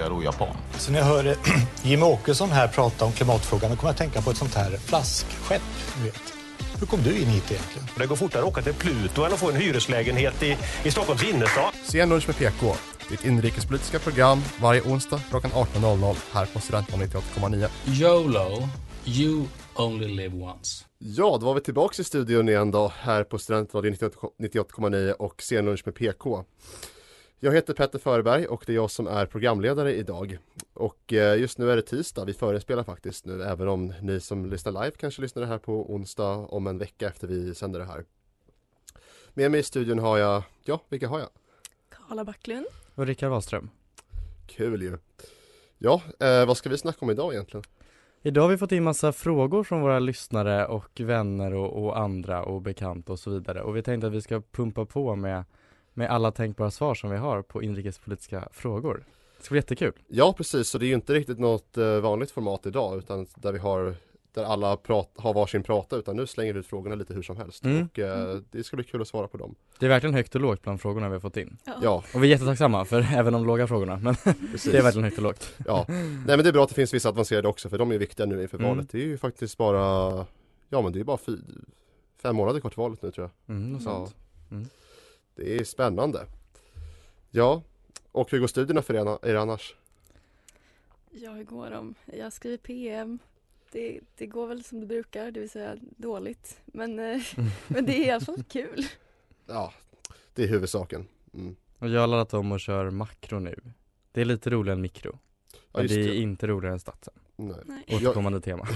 jag då japan? Så när jag hör Jimmie Åkesson här prata om klimatfrågan då kommer jag att tänka på ett sånt här flaskskepp. Du vet. Hur kom du in hit egentligen? Det går fortare att åka till Pluto än att få en hyreslägenhet i, i Stockholms innerstad. Sen lunch med PK. Ditt inrikespolitiska program varje onsdag klockan 18.00 här på Studentradion 98,9. YOLO, you only live once. Ja, då var vi tillbaka i studion igen då här på Studentradion 98,9 och sen lunch med PK. Jag heter Petter Förberg och det är jag som är programledare idag. Och eh, just nu är det tisdag, vi förespelar faktiskt nu även om ni som lyssnar live kanske lyssnar det här på onsdag om en vecka efter vi sänder det här. Med mig i studion har jag, ja vilka har jag? Karla Backlund. Och Rickard Wahlström. Kul ju. Ja, eh, vad ska vi snacka om idag egentligen? Idag har vi fått in massa frågor från våra lyssnare och vänner och, och andra och bekanta och så vidare och vi tänkte att vi ska pumpa på med med alla tänkbara svar som vi har på inrikespolitiska frågor. Det ska bli jättekul. Ja precis, så det är ju inte riktigt något eh, vanligt format idag utan där vi har där alla prat, har varsin prata utan nu slänger vi ut frågorna lite hur som helst Mm. och eh, det ska bli kul att svara på dem. Det är verkligen högt och lågt bland frågorna vi har fått in. Ja, Och vi är jättetacksamma för även de låga frågorna men det är verkligen högt och lågt. Ja, nej men det är bra att det finns vissa avancerade också för de är viktiga nu inför Mm. valet. Det är ju faktiskt bara, ja men det är bara fy, fem månader kvar till valet nu tror jag. Mm, något Ja. sånt. Mm. Det är spännande. Ja, och hur går studierna för er, annars? Ja, hur går de? Jag skriver PM. Det, det går väl som det brukar, det vill säga dåligt. Men, eh, men det är i alla fall kul. Ja, det är huvudsaken. Mm. Och jag har laddat om och kör makro nu. Det är lite roligare än mikro. Ja, Men det är det. inte roligare än statsen. Nej. Återkommande tema.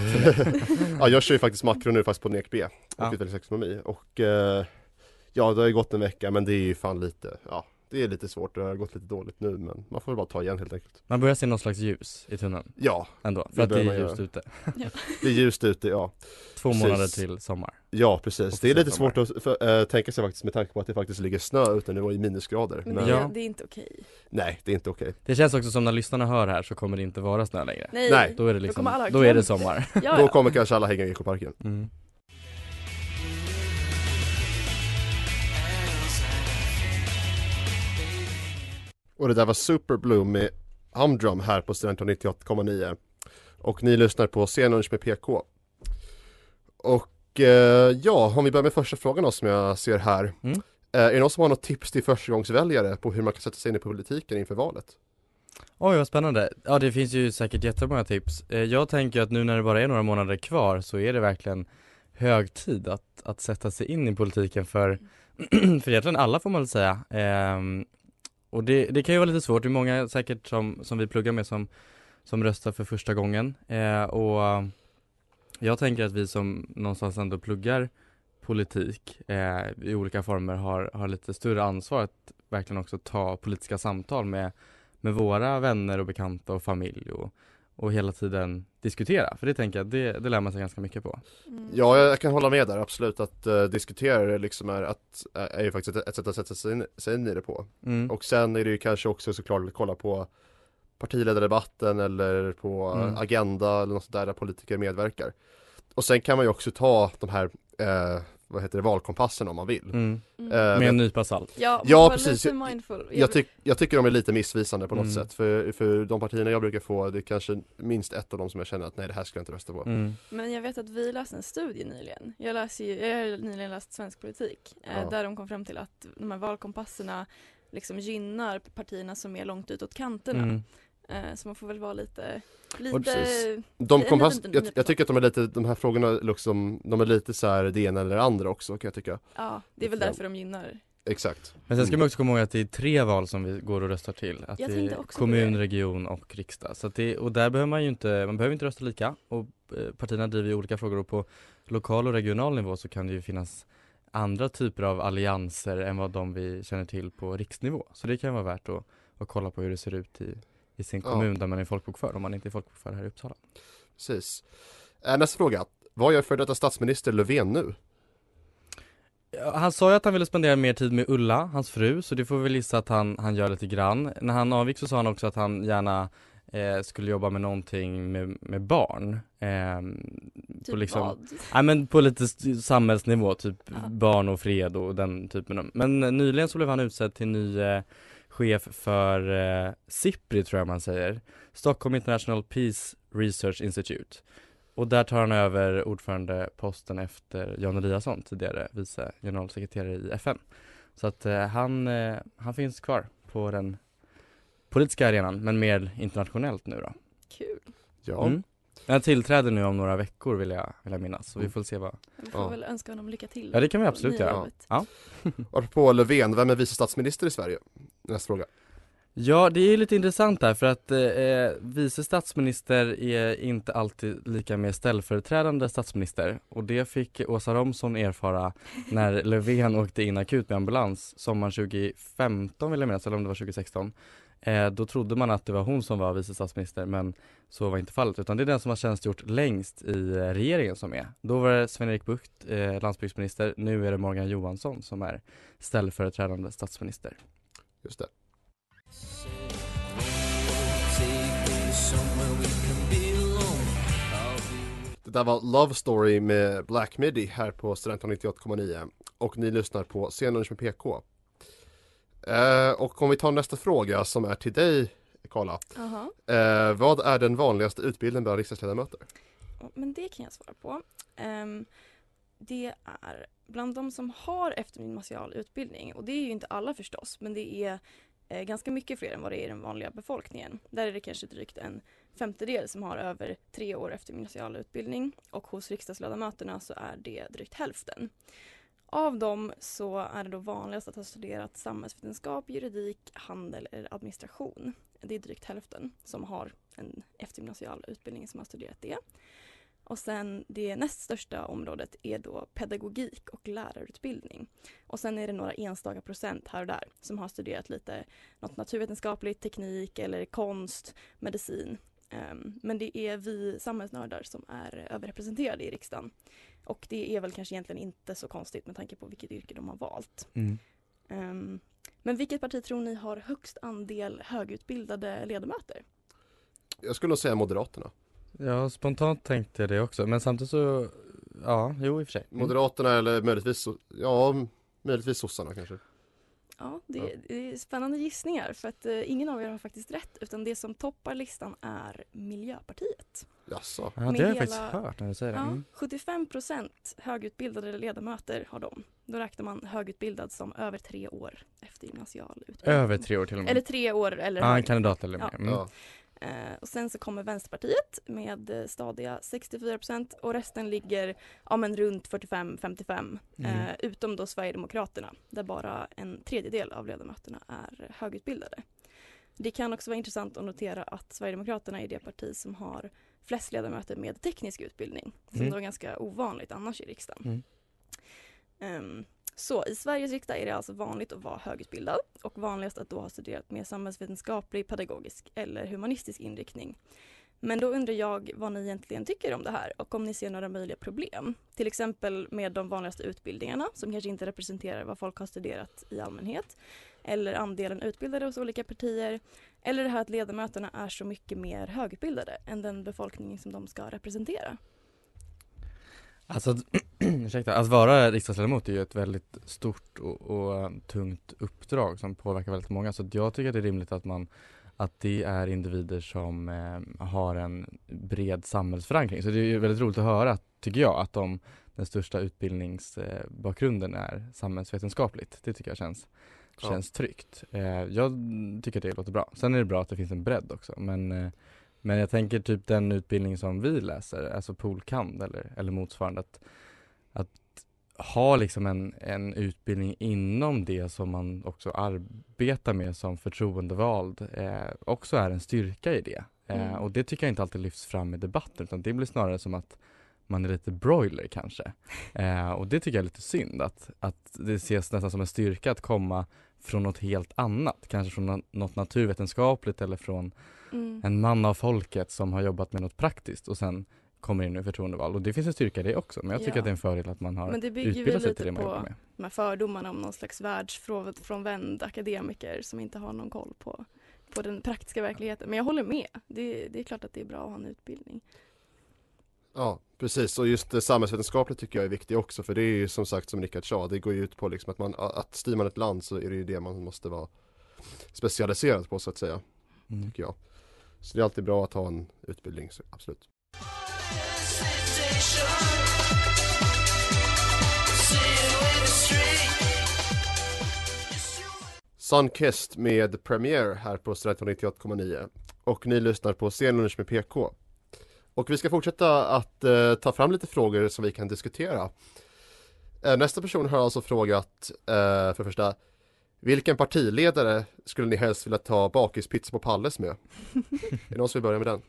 ja, jag kör ju faktiskt makro nu fast på NEK B och Ja. utvecklingsekonomi och eh, ja, det har ju gått en vecka men det är ju fan lite, ja, det är lite svårt. Det har gått lite dåligt nu men man får väl bara ta igen helt enkelt. Man börjar se någon slags ljus i tunneln Ja, ändå. Det För att det är ljust ute. det är ljust ute, ja. Två Precis. månader till sommar. Ja, precis. Och Det är lite sommar. svårt att för, eh, tänka sig faktiskt med tanke på att det faktiskt ligger snö ute nu och i minusgrader. Men Men det, Ja. det är inte okej. nej, det är inte okej. Det känns också som när lyssnarna hör här så kommer det inte vara snö längre. Nej, Nej. Då är det Då liksom, ha då är det sommar. Ja, Då ja. kommer kanske alla hänga i ekoparken. Mm. Och det där var Super Blue med Humdrum här på Studenton 98,9 Och ni lyssnar på Scenlunch med PK Och eh, ja, om vi börjar med första frågan då som jag ser här Mm. eh, Är det någon som har något tips till förstagångsväljare på hur man kan sätta sig in i politiken inför valet? Oj vad spännande. Ja det finns ju säkert jättemånga tips. Eh, Jag tänker att nu när det bara är några månader kvar så är det verkligen hög tid att, att sätta sig in i politiken för, för egentligen alla får man väl säga. Och det, det kan ju vara lite svårt, det är många säkert som, som vi pluggar med som, som röstar för första gången. Eh, och jag tänker att vi som någonstans ändå pluggar politik eh, i olika former har, har lite större ansvar att verkligen också ta politiska samtal med med våra vänner och bekanta och familj och, och hela tiden diskutera. För det tänker jag, det, det lär man sig ganska mycket på. Mm. Ja, jag kan hålla med där absolut att eh, diskutera det liksom är, att, är ju faktiskt ett, ett sätt att sätta sig in, sig in i det på Mm. Och sen är det ju kanske också såklart att kolla på partiledardebatten eller på Mm. Agenda eller något där där politiker medverkar. Och sen kan man ju också ta de här, eh, vad heter det, valkompassen om man vill. Mm. Mm. Eh, Med en nypa salt. Ja, Ja, precis. lite mindful. jag, tyck, jag tycker de är lite missvisande på något Mm. sätt för, för de partierna jag brukar få det är kanske minst ett av dem som jag känner att nej det här ska jag inte rösta på. Mm. Men jag vet att vi läste en studie nyligen. Jag, läser ju, jag har nyligen läst svensk politik. Eh, Ja. Där de kom fram till att de här valkompasserna liksom gynnar partierna som är långt utåt kanterna. Mm. Eh, så man får väl vara lite, lite De En kompass, jag, jag tycker att de är lite, de här frågorna liksom, de är lite så här det ena eller det andra också kan jag tycka. ja, det är väl därför de gynnar. Exakt. Men sen ska man också komma ihåg att det är tre val som vi går och röstar till. Att Jag det är kommun, det. region och riksdag. Så att det, och där behöver man ju inte, man behöver inte rösta lika. Och eh, partierna driver ju olika frågor och på lokal och regional nivå så kan det ju finnas andra typer av allianser än vad de vi känner till på riksnivå. Så det kan vara värt att, att kolla på hur det ser ut i, i sin Ja. kommun där man är folkbokförd om man inte är folkbokförd här i Uppsala. Precis. Eh, Nästa fråga. Vad gör för detta statsminister Löfven nu? Ja, Han sa ju att han ville spendera mer tid med Ulla, hans fru, så det får vi väl gissa att han, han gör lite grann. När han avgick så sa han också att han gärna eh, skulle jobba med någonting med, med barn. Eh, Typ vad? Nej men på lite samhällsnivå, typ Ja. barn och fred och den typen av. Men nyligen så blev han utsedd till ny eh, chef för eh, SIPRI tror jag man säger. Stockholm International Peace Research Institute. Och där tar han över ordförandeposten efter Jan Eliasson, tidigare vice generalsekreterare i FN. Så att eh, han, eh, han finns kvar på den politiska arenan, men mer internationellt nu då. Kul. Ja, Mm. Han tillträder nu om några veckor vill jag, vill jag minnas, så vi Mm. får se vad Vi får Ja. väl önska honom lycka till. Ja det kan vi absolut göra. jobbet. Ja. apropå Löfven, vem är vice statsminister i Sverige? Nästa fråga. Ja, det är lite intressant där för att eh, vice statsminister är inte alltid lika med ställföreträdande statsminister och det fick Åsa Romson erfara när Löfven åkte in akut med ambulans sommaren 2015 vill jag minnas, eller om det var 2016. Eh, då trodde man att det var hon som var vice statsminister men så var inte fallet utan det är den som har tjänstgjort längst i eh, regeringen som är. Då var det Sven-Erik Bucht, eh, landsbygdsminister, nu är det Morgan Johansson som är ställföreträdande statsminister. Just det. Det där var Love Story med Black Midi här på Studentradion 98,9 och ni lyssnar på Scenlunch med PK. Eh, och om vi tar nästa fråga som är till dig Karla. Eh, vad är den vanligaste utbildningen bland riksdagsledamöter? Men det kan jag svara på. Ehm, det är bland de som har eftergymnasial utbildning och det är ju inte alla förstås men det är eh, ganska mycket fler än vad det är i den vanliga befolkningen. Där är det kanske drygt en femtedel som har över tre år eftergymnasial utbildning och hos riksdagsledamöterna så är det drygt hälften. Av dem så är det då vanligast att ha studerat samhällsvetenskap, juridik, handel eller administration. Det är drygt hälften som har en eftergymnasial utbildning som har studerat det. Och sen det näst största området är då pedagogik och lärarutbildning. Och sen är det några enstaka procent här och där som har studerat lite något naturvetenskapligt, teknik eller konst, medicin. Ehm, Men det är vi samhällsnördar som är överrepresenterade i riksdagen. Och det är väl kanske egentligen inte så konstigt med tanke på vilket yrke de har valt. Mm. Ehm, Men vilket parti tror ni har högst andel högutbildade ledamöter? Jag skulle nog säga Moderaterna. Ja, spontant tänkte jag det också, men samtidigt så, ja, jo i och för sig. Mm. Moderaterna eller möjligtvis, ja, möjligtvis sossarna kanske. Ja, det, Ja. det är spännande gissningar för att eh, ingen av er har faktiskt rätt utan det som toppar listan är Miljöpartiet. Jaså? Ja, det har jag hela- faktiskt hört när du säger det. Ja, Mm. 75 procent högutbildade ledamöter har de. Då räknar man högutbildad som över tre år efter gymnasial utbildning. Över tre år till och med. Eller tre år eller Ja, en kandidat eller mer. Ja. Mm. Eh, och sen så kommer Vänsterpartiet med eh, stadiga 64 procent och resten ligger ja, men runt 45-55 Mm. eh, utom då Sverigedemokraterna där bara en tredjedel av ledamöterna är högutbildade. Det kan också vara intressant att notera att Sverigedemokraterna är det parti som har flest ledamöter med teknisk utbildning som Mm. då är ganska ovanligt annars i riksdagen. Mm. Ehm, så i Sveriges riksdag är det alltså vanligt att vara högutbildad och vanligast att då ha studerat med samhällsvetenskaplig, pedagogisk eller humanistisk inriktning. Men då undrar jag vad ni egentligen tycker om det här och om ni ser några möjliga problem. Till exempel med de vanligaste utbildningarna som kanske inte representerar vad folk har studerat i allmänhet. Eller andelen utbildade hos olika partier. Eller det här att ledamöterna är så mycket mer högutbildade än den befolkning som de ska representera. Alltså, att- ursäkta, att vara riksdagsledamot är ju ett väldigt stort och, och eh, tungt uppdrag som påverkar väldigt många. Så jag tycker att det är rimligt att man att det är individer som eh, har en bred samhällsförankring. Så det är ju väldigt roligt att höra, tycker jag, att de, den största utbildningsbakgrunden är samhällsvetenskapligt. Det tycker jag känns, Ja. känns tryggt. Eh, jag tycker att det låter bra. Sen är det bra att det finns en bredd också. Men, eh, men jag tänker typ den utbildning som vi läser, alltså polkand eller, eller motsvarande, att, att ha liksom en, en utbildning inom det som man också arbetar med som förtroendevald eh, också är en styrka i det. Eh, Mm. och det tycker jag inte alltid lyfts fram i debatten utan det blir snarare som att man är lite broiler kanske. Eh, och det tycker jag är lite synd att, att det ses nästan som en styrka att komma från något helt annat, kanske från nå- något naturvetenskapligt eller från Mm. en man av folket som har jobbat med något praktiskt och sen kommer in i förtroendeval och det finns en styrka i det också men jag tycker Ja. att det är en fördel att man har Men det bygger utbildat sig till lite det man jobbar på med. de här fördomarna om någon slags världsfrånvänd akademiker som inte har någon koll på, på den praktiska verkligheten. Men jag håller med. Det, det är klart att det är bra att ha en utbildning. Ja, precis. Och just det samhällsvetenskapligt tycker jag är viktigt också. För det är ju som sagt som Rickard sa, det går ju ut på liksom att man, att styr man ett land så är det ju det man måste vara specialiserad på så att säga. Mm. Tycker jag. Så det är alltid bra att ha en utbildning, så absolut. Sunkist med Premiere här på Studentradion 98,9 och ni lyssnar på Scenlunch med PK. Och vi ska fortsätta att eh, ta fram lite frågor som vi kan diskutera. Eh, nästa person har alltså frågat eh, för det första Vilken partiledare skulle ni helst vilja ta bakispizza på Palles med? är det någon som vill börja med den?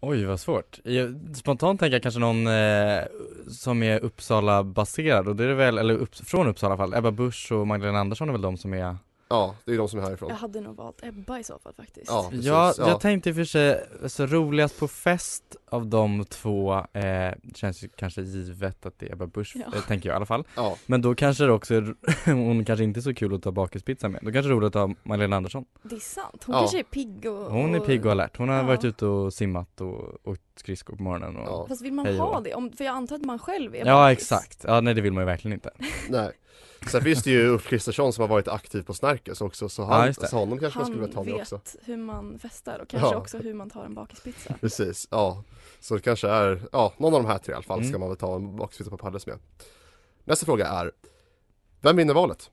Oj vad svårt. Jag, spontant tänker jag kanske någon eh, som är Uppsala baserad och det är det väl, eller upp, från Uppsala i alla fall, Ebba Busch och Magdalena Andersson är väl de som är Ja, det är de som är härifrån. Jag hade nog valt Ebba i så fall faktiskt. Ja, precis. Ja, ja. jag tänkte i och för sig, så roligast på fest av de två eh, känns ju kanske givet att det är Ebba Busch, Ja. eh, tänker jag i alla fall. Ja, Men då kanske det också, är, hon kanske inte är så kul att ta bakispizza med. Då kanske det är roligt att ta Magdalena Andersson. Det är sant. Hon Ja. kanske är pigg och... Hon är pigg och alert. Hon har Ja. varit ute och simmat och åkt skridskor på morgonen och Ja. Fast vill man ha det? Om, för jag antar att man själv är Ja bakis. exakt, ja nej det vill man ju verkligen inte. nej. Sen finns det ju Ulf Kristersson som har varit aktiv på Snärkes också så, Ja, han, det. så honom kanske man skulle vilja ta Han med vet också. hur man festar och kanske Ja. också hur man tar en bakispizza. Precis, ja. Så det kanske är, ja, någon av de här tre i alla fall Mm. ska man väl ta en bakispizza på Palles med. Nästa fråga är Vem vinner valet?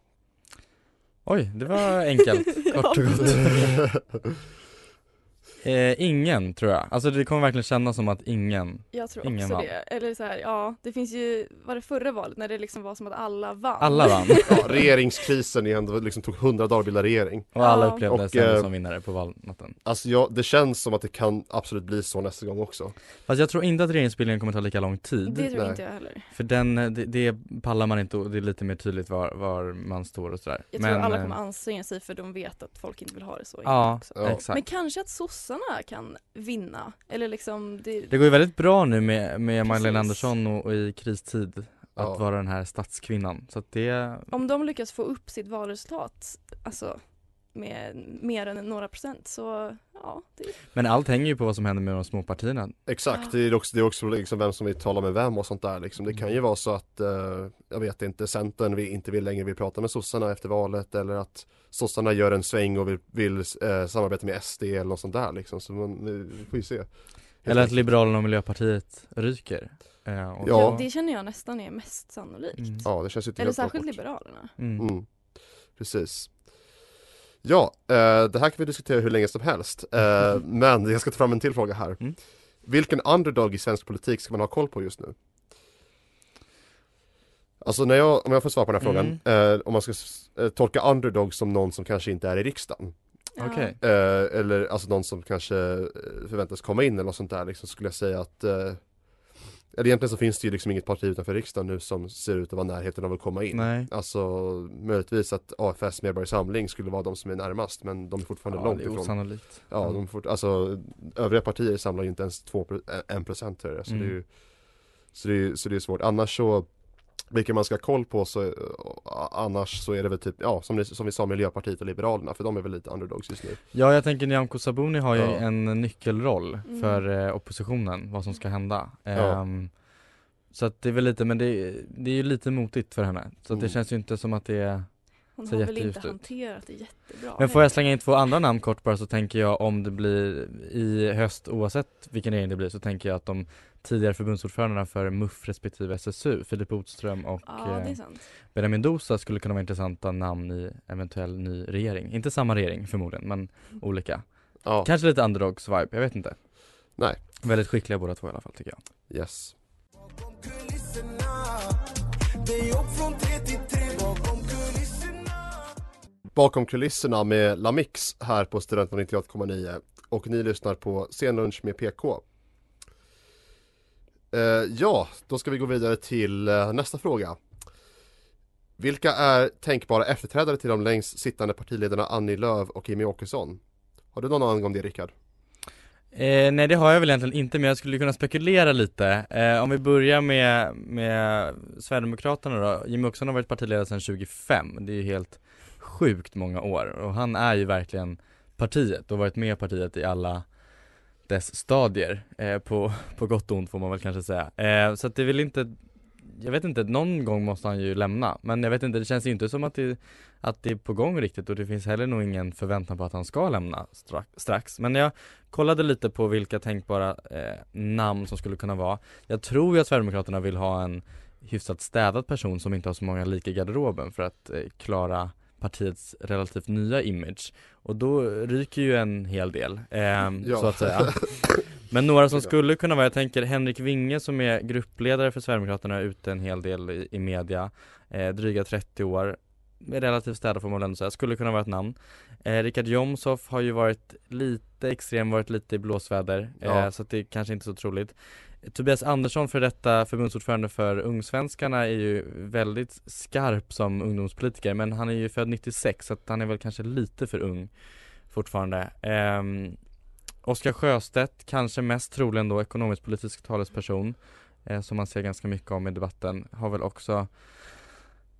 Oj, det var enkelt, kort och gott. Eh, ingen tror jag, alltså det kommer verkligen kännas som att ingen Jag tror Ingen också vann. det. Eller så här, ja, det finns ju, var det förra valet när det liksom var som att alla vann? Alla vann Ja, regeringskrisen igen, det liksom tog hundra dagar att bilda regering. och alla upplevde Och, sig eh, som vinnare på valnatten. Alltså ja, det känns som att det kan absolut bli så nästa gång också. Fast jag tror inte att regeringsbildningen kommer ta lika lång tid. Det tror Nej. inte jag heller. För den, det, det pallar man inte och det är lite mer tydligt var, var man står och sådär. Jag tror alla eh, kommer anstränga sig för de vet att folk inte vill ha det så Ja, också. Ja. exakt. Men kanske att sossarna kan vinna. Eller liksom, det, Det går ju väldigt bra nu med, med Magdalena. Andersson och, och i kristid att Ja. vara den här statskvinnan. Så att det, om de lyckas få upp sitt valresultat, alltså med mer än några procent så ja, det, men allt hänger ju på vad som händer med de små partierna. Exakt, Ja. det är också, det är också liksom vem som vill tala med vem och sånt där liksom. Det kan ju vara så att, eh, jag vet inte, Centern vi inte vill längre vill prata med sossarna efter valet eller att sossarna gör en sväng och vill, vill eh, samarbeta med SD eller något sånt där liksom. Så man, vi får ju se. Eller att. Liberalerna och Miljöpartiet ryker. Eh, och Ja. det, det känner jag nästan är mest sannolikt. Mm. Ja, det känns ju inte Eller särskilt bort. Liberalerna. Mm. Mm. Precis. Ja, eh, det här kan vi diskutera hur länge som helst. Eh, men jag ska ta fram en till fråga här. Mm. Vilken underdog i svensk politik ska man ha koll på just nu? Alltså när jag, om jag får svara på den här Mm. frågan, eh, om man ska eh, tolka underdog som någon som kanske inte är i riksdagen. Eh, eller alltså någon som kanske förväntas komma in eller något sånt där liksom, skulle jag säga att eh, eller egentligen så finns det ju liksom inget parti utanför riksdagen nu som ser ut att vara närheten av att komma in. Nej. Alltså möjligtvis att AFS Medborgarsamling skulle vara de som är närmast men de är fortfarande Ja, långt det är ifrån. osannolikt. Ja, Mm. de fort, alltså övriga partier samlar ju inte ens 2, 1% här, så, Mm. det är ju, så, det är, så det är svårt. Annars så vilka man ska ha koll på så, eh, annars så är det väl typ, ja som, ni, som vi sa Miljöpartiet och Liberalerna för de är väl lite underdogs just nu. Ja, jag tänker Nyamko Sabuni har ju Ja. en nyckelroll Mm. för eh, oppositionen, vad som ska hända. Ja. Ehm, så att det är väl lite, men det, det är ju lite motigt för henne. Så att det Mm. känns ju inte som att det är Hon har väl inte hanterat det jättebra. Men får jag slänga in två andra namn kort bara så tänker jag om det blir i höst oavsett vilken regering det blir så tänker jag att de tidigare förbundsordförandena för MUF respektive SSU, Filip Botström och Ja, eh. Benjamin Dosa skulle kunna vara intressanta namn i eventuell ny regering. Inte samma regering förmodligen men olika. Ja, Kanske lite underdogs vibe, jag vet inte. Nej. Väldigt skickliga båda två i alla fall tycker jag. yes. Bakom kulisserna med Lamix här på Studenten 98,9 och ni lyssnar på Scenlunch med PK. Eh, ja, då ska vi gå vidare till eh, nästa fråga. Vilka är tänkbara efterträdare till de längst sittande partiledarna Annie Lööf och Jimmie Åkesson? Har du någon aning om det Rickard? Eh, nej det har jag väl egentligen inte men jag skulle kunna spekulera lite. Eh, om vi börjar med, med Sverigedemokraterna då. Jimmie Åkesson har varit partiledare sedan 2005. Det är ju helt sjukt många år och han är ju verkligen partiet och varit med partiet i alla dess stadier eh, på, på gott och ont får man väl kanske säga. Eh, så att det är väl inte jag vet inte, någon gång måste han ju lämna. Men jag vet inte, det känns ju inte som att det, att det är på gång riktigt och det finns heller nog ingen förväntan på att han ska lämna strax. Men jag kollade lite på vilka tänkbara eh, namn som skulle kunna vara. Jag tror ju att Sverigedemokraterna vill ha en hyfsat städad person som inte har så många lik i garderoben för att eh, klara partiets relativt nya image. Och då ryker ju en hel del, eh, ja. så att säga. Men några som skulle kunna vara, jag tänker Henrik Winge som är gruppledare för Sverigedemokraterna ute en hel del i, i media eh, Dryga 30 år Relativt städad får man väl ändå säga, skulle kunna vara ett namn. Eh, Richard Jomshoff har ju varit lite extrem, varit lite i blåsväder ja. eh, Så att det är kanske inte så troligt. Tobias Andersson, för detta förbundsordförande för Ungsvenskarna är ju väldigt skarp som ungdomspolitiker men han är ju född 96 så att han är väl kanske lite för ung fortfarande. Eh, Oskar Sjöstedt, kanske mest troligen då ekonomisk politisk talesperson eh, som man ser ganska mycket om i debatten, har väl också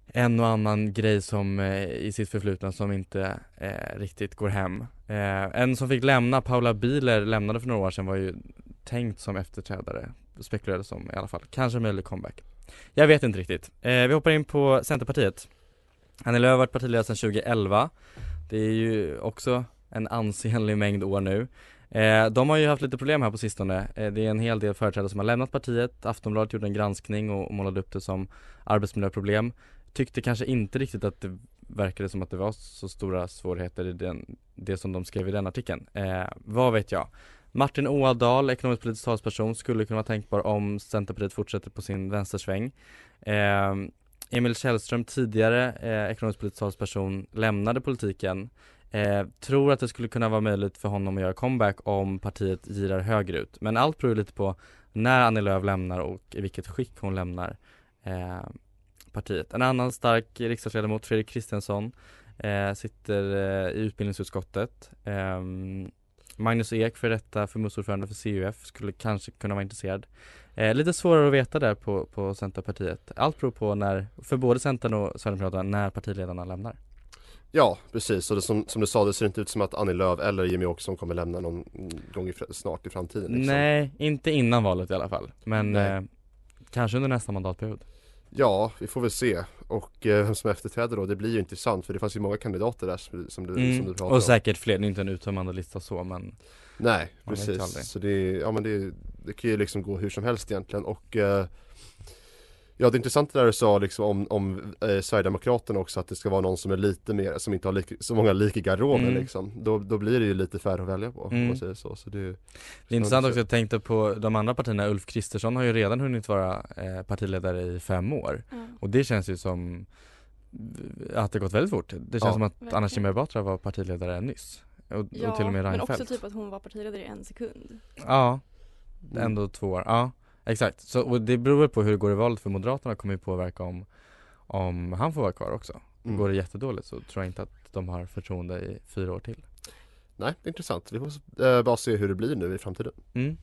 en och annan grej som eh, i sitt förflutna som inte eh, riktigt går hem. Eh, en som fick lämna, Paula Biler, lämnade för några år sedan var ju tänkt som efterträdare, spekulerades som i alla fall. Kanske möjlig comeback. Jag vet inte riktigt. Eh, vi hoppar in på Centerpartiet. Annie Lööf har varit partiledare sedan 2011. Det är ju också en ansenlig mängd år nu. Eh, de har ju haft lite problem här på sistone. Eh, det är en hel del företrädare som har lämnat partiet. Aftonbladet gjorde en granskning och målade upp det som arbetsmiljöproblem. Tyckte kanske inte riktigt att det verkade som att det var så stora svårigheter i den, det som de skrev i den artikeln. Eh, vad vet jag? Martin Ådahl, ekonomisk politisk talesperson, skulle kunna vara tänkbar om Centerpartiet fortsätter på sin vänstersväng. Eh, Emil Källström, tidigare eh, ekonomisk politisk talesperson, lämnade politiken. Eh, tror att det skulle kunna vara möjligt för honom att göra comeback om partiet girar högerut. Men allt beror lite på när Annie Lööf lämnar och i vilket skick hon lämnar eh, partiet. En annan stark riksdagsledamot, Fredrik Kristensson, eh, sitter eh, i utbildningsutskottet. Ehm, Magnus Ek, för detta förbundsordförande för CUF, skulle kanske kunna vara intresserad. Eh, lite svårare att veta där på, på Centerpartiet. Allt beror på när, för både Centern och Sverigedemokraterna, när partiledarna lämnar. Ja, precis. Och det som, som du sa, det ser inte ut som att Annie Lööf eller Jimmy Åkesson kommer lämna någon gång i, snart i framtiden. Liksom. Nej, inte innan valet i alla fall. Men eh, kanske under nästa mandatperiod. Ja, vi får väl se. Och eh, vem som efterträder då, det blir ju intressant för det fanns ju många kandidater där som, som, du, mm. som du pratade Och säkert fler, det är inte en uttömmande lista så men Nej, precis. Så det, ja men det, det kan ju liksom gå hur som helst egentligen och eh, Ja det är intressant det där du sa liksom om, om eh, Sverigedemokraterna också att det ska vara någon som är lite mer, som inte har lik, så många lik i garderoben mm. liksom då, då blir det ju lite färre att välja på mm. om man säger så, så det, det är intressant också, jag tänkte på de andra partierna, Ulf Kristersson har ju redan hunnit vara eh, partiledare i fem år mm. och det känns ju som att det gått väldigt fort. Det känns ja. som att Verkligen. Anna Kinberg Batra var partiledare nyss och, ja, och till och med Reinfeldt. men också typ att hon var partiledare i en sekund Ja, ändå mm. två år, ja Exakt, så och det beror på hur det går i valet för Moderaterna kommer ju påverka om, om han får vara kvar också. Mm. Går det jättedåligt så tror jag inte att de har förtroende i fyra år till. Nej, intressant. Vi får äh, bara se hur det blir nu i framtiden. Mm.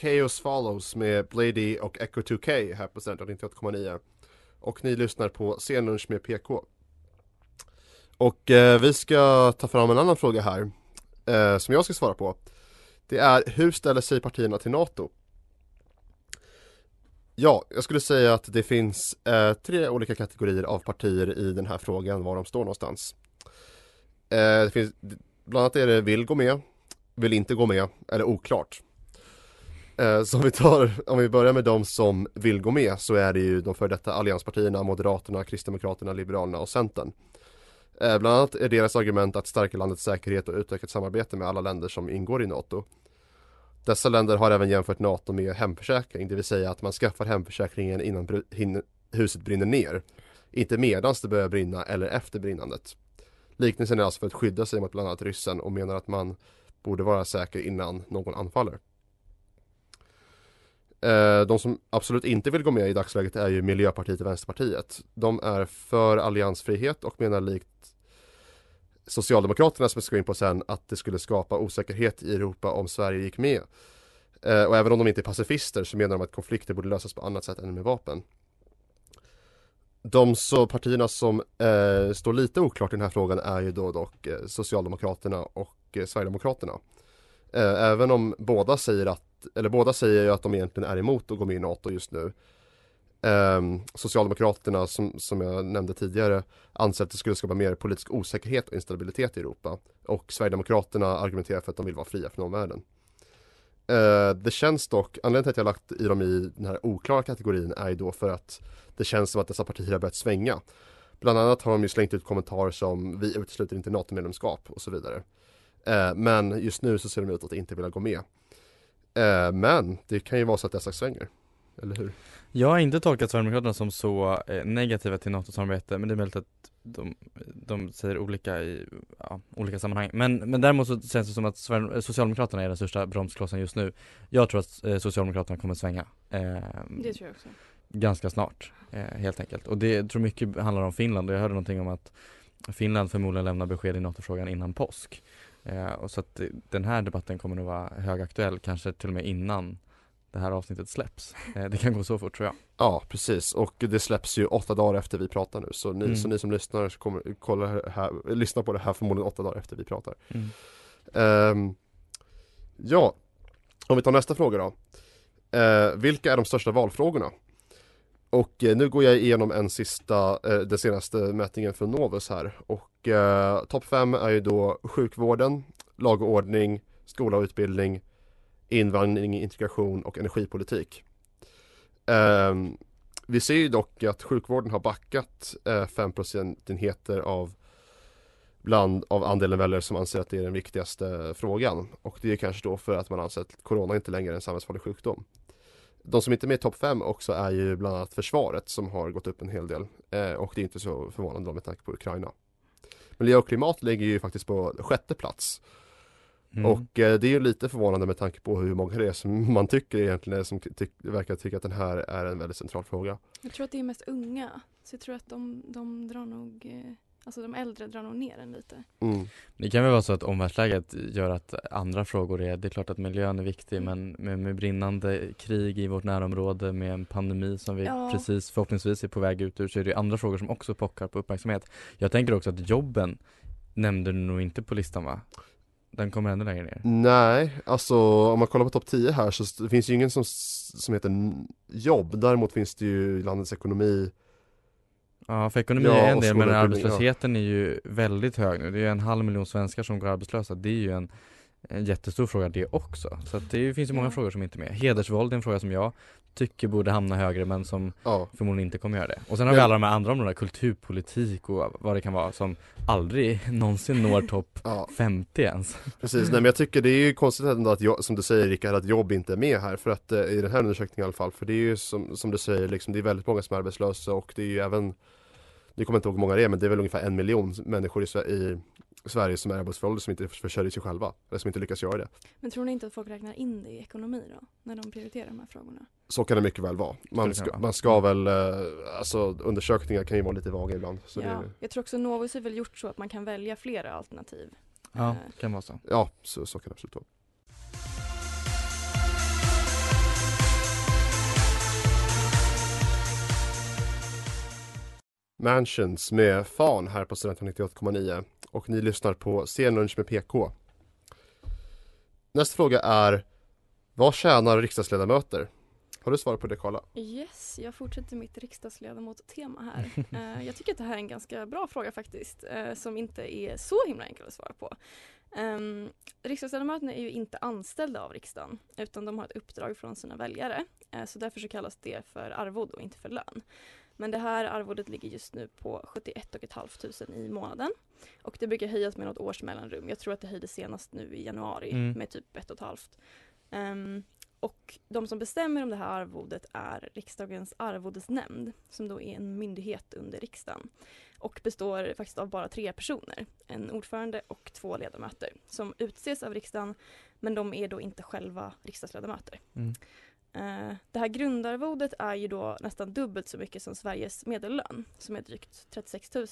Chaos Follows med Blady och Echo 2K här på Central 98,9. Och ni lyssnar på Scenlunch med PK. Och eh, vi ska ta fram en annan fråga här eh, som jag ska svara på. Det är hur ställer sig partierna till NATO? Ja, jag skulle säga att det finns eh, tre olika kategorier av partier i den här frågan, var de står någonstans. Eh, det finns, bland annat är det vill gå med, vill inte gå med eller oklart. Eh, så om vi, tar, om vi börjar med de som vill gå med så är det ju de för detta allianspartierna, Moderaterna, Kristdemokraterna, Liberalerna och Centern. Eh, bland annat är deras argument att stärka landets säkerhet och utökat samarbete med alla länder som ingår i NATO. Dessa länder har även jämfört NATO med hemförsäkring, det vill säga att man skaffar hemförsäkringen innan huset brinner ner. Inte medans det börjar brinna eller efter brinnandet. Liknelsen är alltså för att skydda sig mot bland annat ryssen och menar att man borde vara säker innan någon anfaller. Eh, de som absolut inte vill gå med i dagsläget är ju Miljöpartiet och Vänsterpartiet. De är för alliansfrihet och menar likt Socialdemokraterna som vi ska gå in på sen att det skulle skapa osäkerhet i Europa om Sverige gick med. Eh, och även om de inte är pacifister så menar de att konflikter borde lösas på annat sätt än med vapen. De så partierna som eh, står lite oklart i den här frågan är ju då dock eh, Socialdemokraterna och Sverigedemokraterna. Eh, även om båda säger att, eller båda säger ju att de egentligen är emot att gå med i NATO just nu. Um, Socialdemokraterna som, som jag nämnde tidigare anser att det skulle skapa mer politisk osäkerhet och instabilitet i Europa. Och Sverigedemokraterna argumenterar för att de vill vara fria från omvärlden. Uh, det känns dock, anledningen till att jag lagt i dem i den här oklara kategorin är ju då för att det känns som att dessa partier har börjat svänga. Bland annat har de ju slängt ut kommentarer som vi utesluter inte NATO-medlemskap och så vidare. Uh, men just nu så ser de ut att inte vilja gå med. Eh, men det kan ju vara så att dessa svänger. Eller hur? Jag har inte tolkat Sverigedemokraterna som så eh, negativa till NATO-samarbete men det är möjligt att de, de säger olika i ja, olika sammanhang. Men, men däremot så känns det som att Sverige, Socialdemokraterna är den största bromsklossen just nu. Jag tror att eh, Socialdemokraterna kommer svänga. Eh, Det tror jag också. Ganska snart, eh, helt enkelt. Och det tror mycket handlar om Finland och jag hörde någonting om att Finland förmodligen lämnar besked i NATO-frågan innan påsk. Eh, och så att den här debatten kommer nog vara högaktuell, kanske till och med innan det här avsnittet släpps. Eh, det kan gå så fort tror jag. Ja, precis. Och det släpps ju åtta dagar efter vi pratar nu. Så ni, Mm. så ni som lyssnar kommer kolla här, lyssna på det här förmodligen åtta dagar efter vi pratar. Mm. Ehm, ja, om vi tar nästa fråga då. Eh, vilka är de största valfrågorna? Och eh, nu går jag igenom en sista, eh, den senaste mätningen från Novus här. Och eh, topp fem är ju då sjukvården, lag och ordning, skola och utbildning, invandring, integration och energipolitik. Eh, vi ser ju dock att sjukvården har backat eh, 5 procentenheter av bland av andelen väljare som anser att det är den viktigaste frågan. Och det är kanske då för att man anser att corona inte längre är en samhällsfarlig sjukdom. De som inte är med i topp 5 också är ju bland annat försvaret som har gått upp en hel del. Eh, och det är inte så förvånande med tanke på Ukraina. Miljö och klimat ligger ju faktiskt på sjätte plats. Mm. Och eh, det är ju lite förvånande med tanke på hur många det är som man tycker egentligen är, som ty- verkar tycka att den här är en väldigt central fråga. Jag tror att det är mest unga. Så jag tror att de, de drar nog, eh, alltså de äldre drar nog ner den lite. Mm. Det kan väl vara så att omvärldsläget gör att andra frågor är, det är klart att miljön är viktig men med, med brinnande krig i vårt närområde med en pandemi som vi Ja. precis förhoppningsvis är på väg ut ur så är det andra frågor som också pockar på uppmärksamhet. Jag tänker också att jobben nämnde du nog inte på listan va? Den kommer ännu längre ner. Nej, alltså om man kollar på topp 10 här så finns ju ingen som, som heter jobb. Däremot finns det ju landets ekonomi. Ja, för ekonomi Ja, är en del men utbildning, ja. arbetslösheten är ju väldigt hög nu. Det är ju en halv miljon svenskar som går arbetslösa. Det är ju en, en jättestor fråga det också. Så att det finns ju många Ja. frågor som inte är med. Hedersvåld är en fråga som jag tycker borde hamna högre men som Ja, förmodligen inte kommer göra det. Och sen har vi Men- alla de här andra områdena, kulturpolitik och vad det kan vara som aldrig någonsin når topp ja 50 ens. precis. Nej men jag tycker det är ju konstigt ändå att jag, som du säger Rickard, att jobb inte är med här. För att eh, i den här undersökningen i alla fall. För det är ju som, som du säger, liksom, det är väldigt många som är arbetslösa och det är ju även Nu kommer jag inte ihåg hur många det är men det är väl ungefär en miljon människor i, i Sverige som är i arbetsför ålder som inte försörjer sig själva. Eller som inte lyckas göra det. Men tror ni inte att folk räknar in det i ekonomi då? När de prioriterar de här frågorna? Så kan det mycket väl vara. Man ska, man ska väl, eh, alltså undersökningar kan ju vara lite vaga ibland. Så ja, det, jag tror också Novus är väl gjort så att man kan välja flera alternativ. Ja, Eh, kan vara så. ja, så, så kan det absolut vara. Mansions med Fan här på Studenten 98,9 och ni lyssnar på Scenlunch med PK. Nästa fråga är Vad tjänar riksdagsledamöter? Har du svarat på det Karla? Yes, jag fortsätter mitt riksdagsledamot-tema här. Eh, jag tycker att det här är en ganska bra fråga faktiskt, eh, som inte är så himla enkel att svara på. Um, riksdagsledamöterna är ju inte anställda av riksdagen, utan de har ett uppdrag från sina väljare. Eh, så därför så kallas det för arvode och inte för lön. Men det här arvodet ligger just nu på 71 500 i månaden. Och det brukar höjas med något års mellanrum. Jag tror att det höjdes senast nu i januari Mm. med typ ett och ett halvt. Ehm, och de som bestämmer om det här arvodet är riksdagens arvodesnämnd som då är en myndighet under riksdagen och består faktiskt av bara tre personer, en ordförande och två ledamöter som utses av riksdagen men de är då inte själva riksdagsledamöter. Mm. Eh, det här grundarvodet är ju då nästan dubbelt så mycket som Sveriges medellön som är drygt 36 000.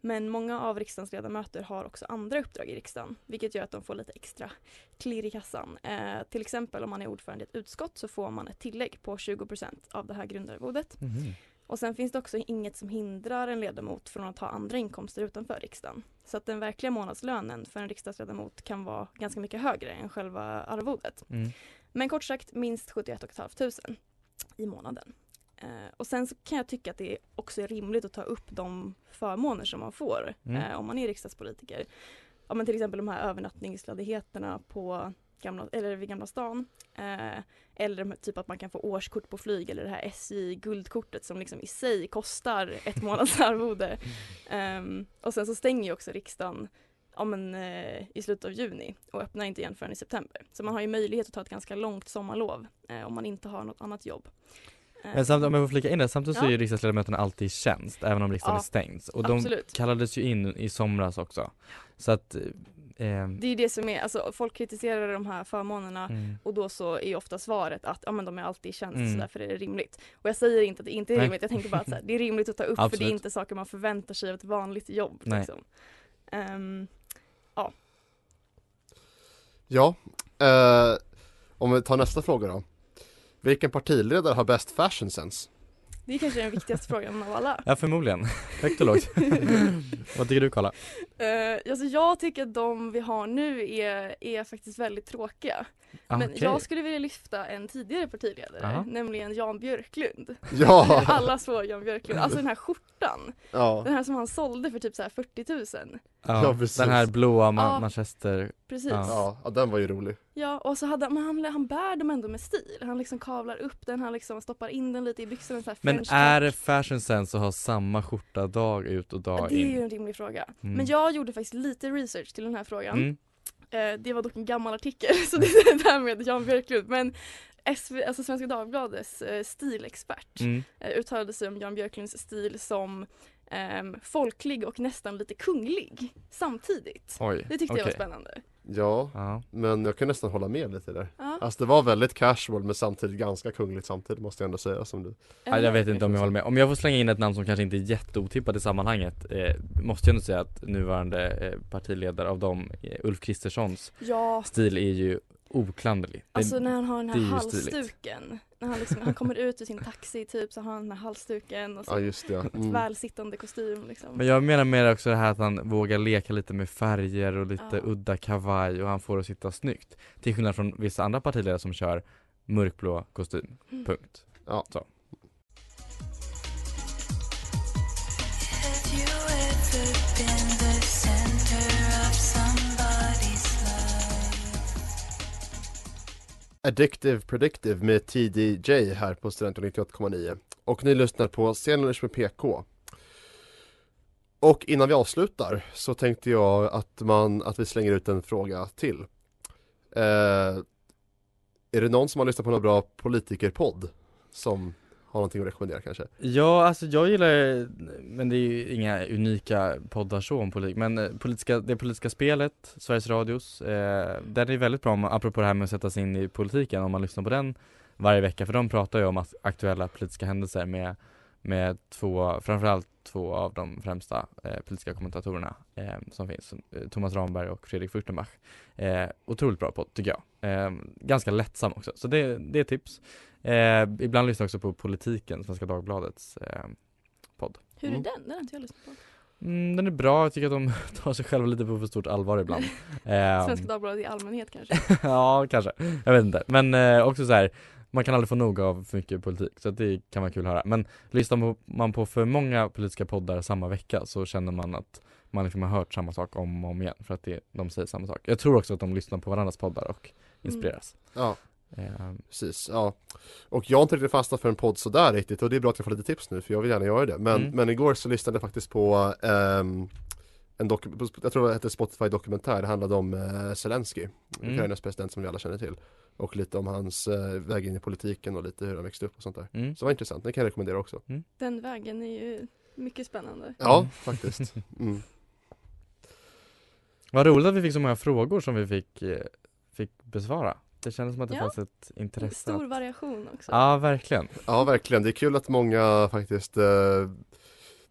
Men många av riksdagens ledamöter har också andra uppdrag i riksdagen vilket gör att de får lite extra klirr i kassan. Eh, till exempel om man är ordförande i ett utskott så får man ett tillägg på 20% av det här grundarvodet. Mhm. Och sen finns det också inget som hindrar en ledamot från att ha andra inkomster utanför riksdagen. Så att den verkliga månadslönen för en riksdagsledamot kan vara ganska mycket högre än själva arvodet. Mm. Men kort sagt minst 71 500 i månaden. Eh, och sen så kan jag tycka att det också är rimligt att ta upp de förmåner som man får Mm. eh, om man är riksdagspolitiker. Ja, men till exempel de här övernattningsledigheterna på gamla, eller vid Gamla stan. Eh, eller typ att man kan få årskort på flyg eller det här SJ guldkortet som liksom i sig kostar ett månads arvode. Ehm, och sen så stänger ju också riksdagen ja, men, eh, i slutet av juni och öppnar inte igen förrän i september. Så man har ju möjlighet att ta ett ganska långt sommarlov eh, om man inte har något annat jobb. Eh, Men samtidigt, om jag får flika in det, samtidigt så Ja. är ju riksdagsledamöterna alltid i tjänst, även om riksdagen Ja, är stängd. Och de absolut. kallades ju in i somras också. Så att, eh, Det är det som är, alltså folk kritiserar de här förmånerna Mm. och då så är ofta svaret att ja men de är alltid i tjänst Mm. så därför är det rimligt. Och jag säger inte att det inte är Nej. rimligt, jag tänker bara att så här, det är rimligt att ta upp för det är inte saker man förväntar sig av ett vanligt jobb. Liksom. Ja, Ja, eh, om vi tar nästa fråga då. Vilken partiledare har bäst fashion sense? det är kanske den viktigaste frågan av alla. ja förmodligen, högt och lågt. Vad tycker du Karla? Uh, alltså jag tycker att de vi har nu är, är faktiskt väldigt tråkiga. Men Okej. jag skulle vilja lyfta en tidigare partiledare, Aha. nämligen Jan Björklund. Ja. Alla så Jan Björklund, alltså den här skjortan. Ja. Den här som han sålde för typ så här 40 000. Ja, den här blåa ma- Ja. manchester Precis. Ja. Ja, den var ju rolig. Ja, och så hade han, men han, han bär dem ändå med stil. Han liksom kavlar upp den, han liksom stoppar in den lite i byxorna. Så här Men är det fashion sense att ha samma skjorta dag ut och dag Det är ju in? en rimlig fråga. Mm. Men jag gjorde faktiskt lite research till den här frågan. Mm. Eh, det var dock en gammal artikel, så det är det där med Jan Björklund. Men SV, alltså Svenska Dagbladets eh, stilexpert Mm. eh, uttalade sig om Jan Björklunds stil som ehm, folklig och nästan lite kunglig samtidigt. Oj, Det tyckte jag var spännande. Ja, Ja. men jag kan nästan hålla med lite där. Ja. Alltså det var väldigt casual men samtidigt ganska kungligt samtidigt måste jag ändå säga som du. Ja, jag vet inte om jag håller med. Om jag får slänga in ett namn som kanske inte är jätteotippat i sammanhanget eh, måste jag ändå säga att nuvarande eh, partiledare av dem, eh, Ulf Kristerssons Ja, stil är ju oklanderlig. Det- Alltså när han har den här halsduken. När han, liksom, han kommer ut ur sin taxi typ så har han den här halsduken och så Ja just det. ja. ett Mm. välsittande kostym liksom. Men jag menar mer också det här att han vågar leka lite med färger och lite Ja. udda kavaj och han får det att sitta snyggt. Till skillnad från vissa andra partiledare som kör mörkblå kostym. Mm. Punkt. Ja. Så. Addictive Predictive med TDJ här på Studenten 98,9 och ni lyssnar på Scenlunch med PK. Och innan vi avslutar så tänkte jag att, man, att vi slänger ut en fråga till. Eh, är det någon som har lyssnat på någon bra politikerpodd som har någonting att rekommendera kanske? Ja, alltså jag gillar, men det är ju inga unika poddar så om politik, men eh, politiska, det politiska spelet, Sveriges Radios, eh, den är väldigt bra om, apropå det här med att sätta sig in i politiken, om man lyssnar på den varje vecka, för de pratar ju om aktuella politiska händelser med, med två, framförallt två av de främsta eh, politiska kommentatorerna eh, som finns, eh, Thomas Ramberg och Fredrik Furtenbach. Eh, otroligt bra podd tycker jag. Eh, ganska lättsam också, så det, det är tips. Eh, ibland lyssnar jag också på Politiken, Svenska Dagbladets eh, podd. Hur är Mm. den? Den har inte jag lyssnat på. Mm, den är bra, jag tycker att de tar sig själva lite på för stort allvar ibland. Eh, Svenska Dagbladet i allmänhet kanske. ja, kanske. Jag vet inte. Men eh, också så här, man kan aldrig få nog av för mycket politik, så det kan vara kul att höra. Men lyssnar på- man på för många politiska poddar samma vecka så känner man att man liksom har hört samma sak om och om igen för att det, de säger samma sak. Jag tror också att de lyssnar på varandras poddar och inspireras. Ja, Eh, precis. Ja. Och jag har inte riktigt fastnat för en podd sådär riktigt och det är bra att jag får lite tips nu för jag vill gärna göra det. Men, Mm. men igår så lyssnade jag faktiskt på ehm, en doku- jag tror det hette Spotify dokumentär, det handlade om eh, Zelensky, Mm. Ukrainas president som vi alla känner till. Och lite om hans eh, väg in i politiken och lite hur han växte upp och sånt där. mm. Så det var intressant, det kan jag rekommendera också. Den vägen är ju mycket spännande. Ja, Mm. faktiskt. Mm. Vad roligt att vi fick så många frågor som vi fick, eh, fick besvara. Det kändes som att det Ja. fanns ett intresse. Stor att- variation också. Ja, verkligen. Ja, verkligen. Det är kul att många faktiskt eh,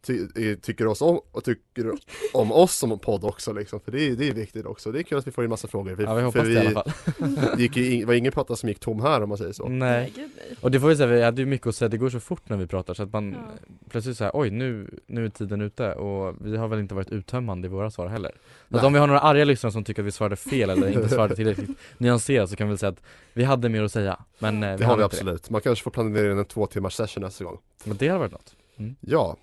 ty eh, tycker oss om och tycker om oss som podd också liksom. För det är, det är viktigt också. Det är kul att vi får in massa frågor. Ja, vi hoppas för det i alla fall. det gick ju in, var ingen prata som gick tom här om man säger så. Nej. Och det får vi säga, vi hade ju mycket att säga, det går så fort när vi pratar så att man Ja. plötsligt säger oj nu, nu är tiden ute och vi har väl inte varit uttömmande i våra svar heller. Så Nej. att om vi har några arga lyssnare som tycker att vi svarade fel eller inte svarade tillräckligt nyanserat så kan vi väl säga att vi hade mer att säga men eh, Det har hann vi absolut. Man kanske får planera in en två timmars session nästa gång. Men det har varit något. Mm. Ja.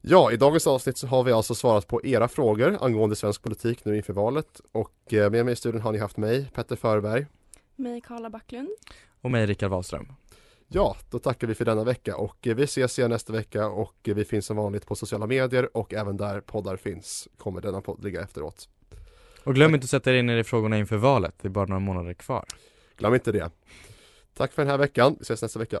Ja, i dagens avsnitt så har vi alltså svarat på era frågor angående svensk politik nu inför valet och eh, med mig i studion har ni haft mig, Petter Förberg. Mig, Karla Backlund. Och mig Rickard Wahlström. Ja, då tackar vi för denna vecka och eh, vi ses igen nästa vecka och eh, vi finns som vanligt på sociala medier och även där poddar finns kommer denna podd ligga efteråt. Och glöm inte att sätta er in i frågorna inför valet, det är bara några månader kvar. Glöm inte det. Tack för den här veckan, vi ses nästa vecka.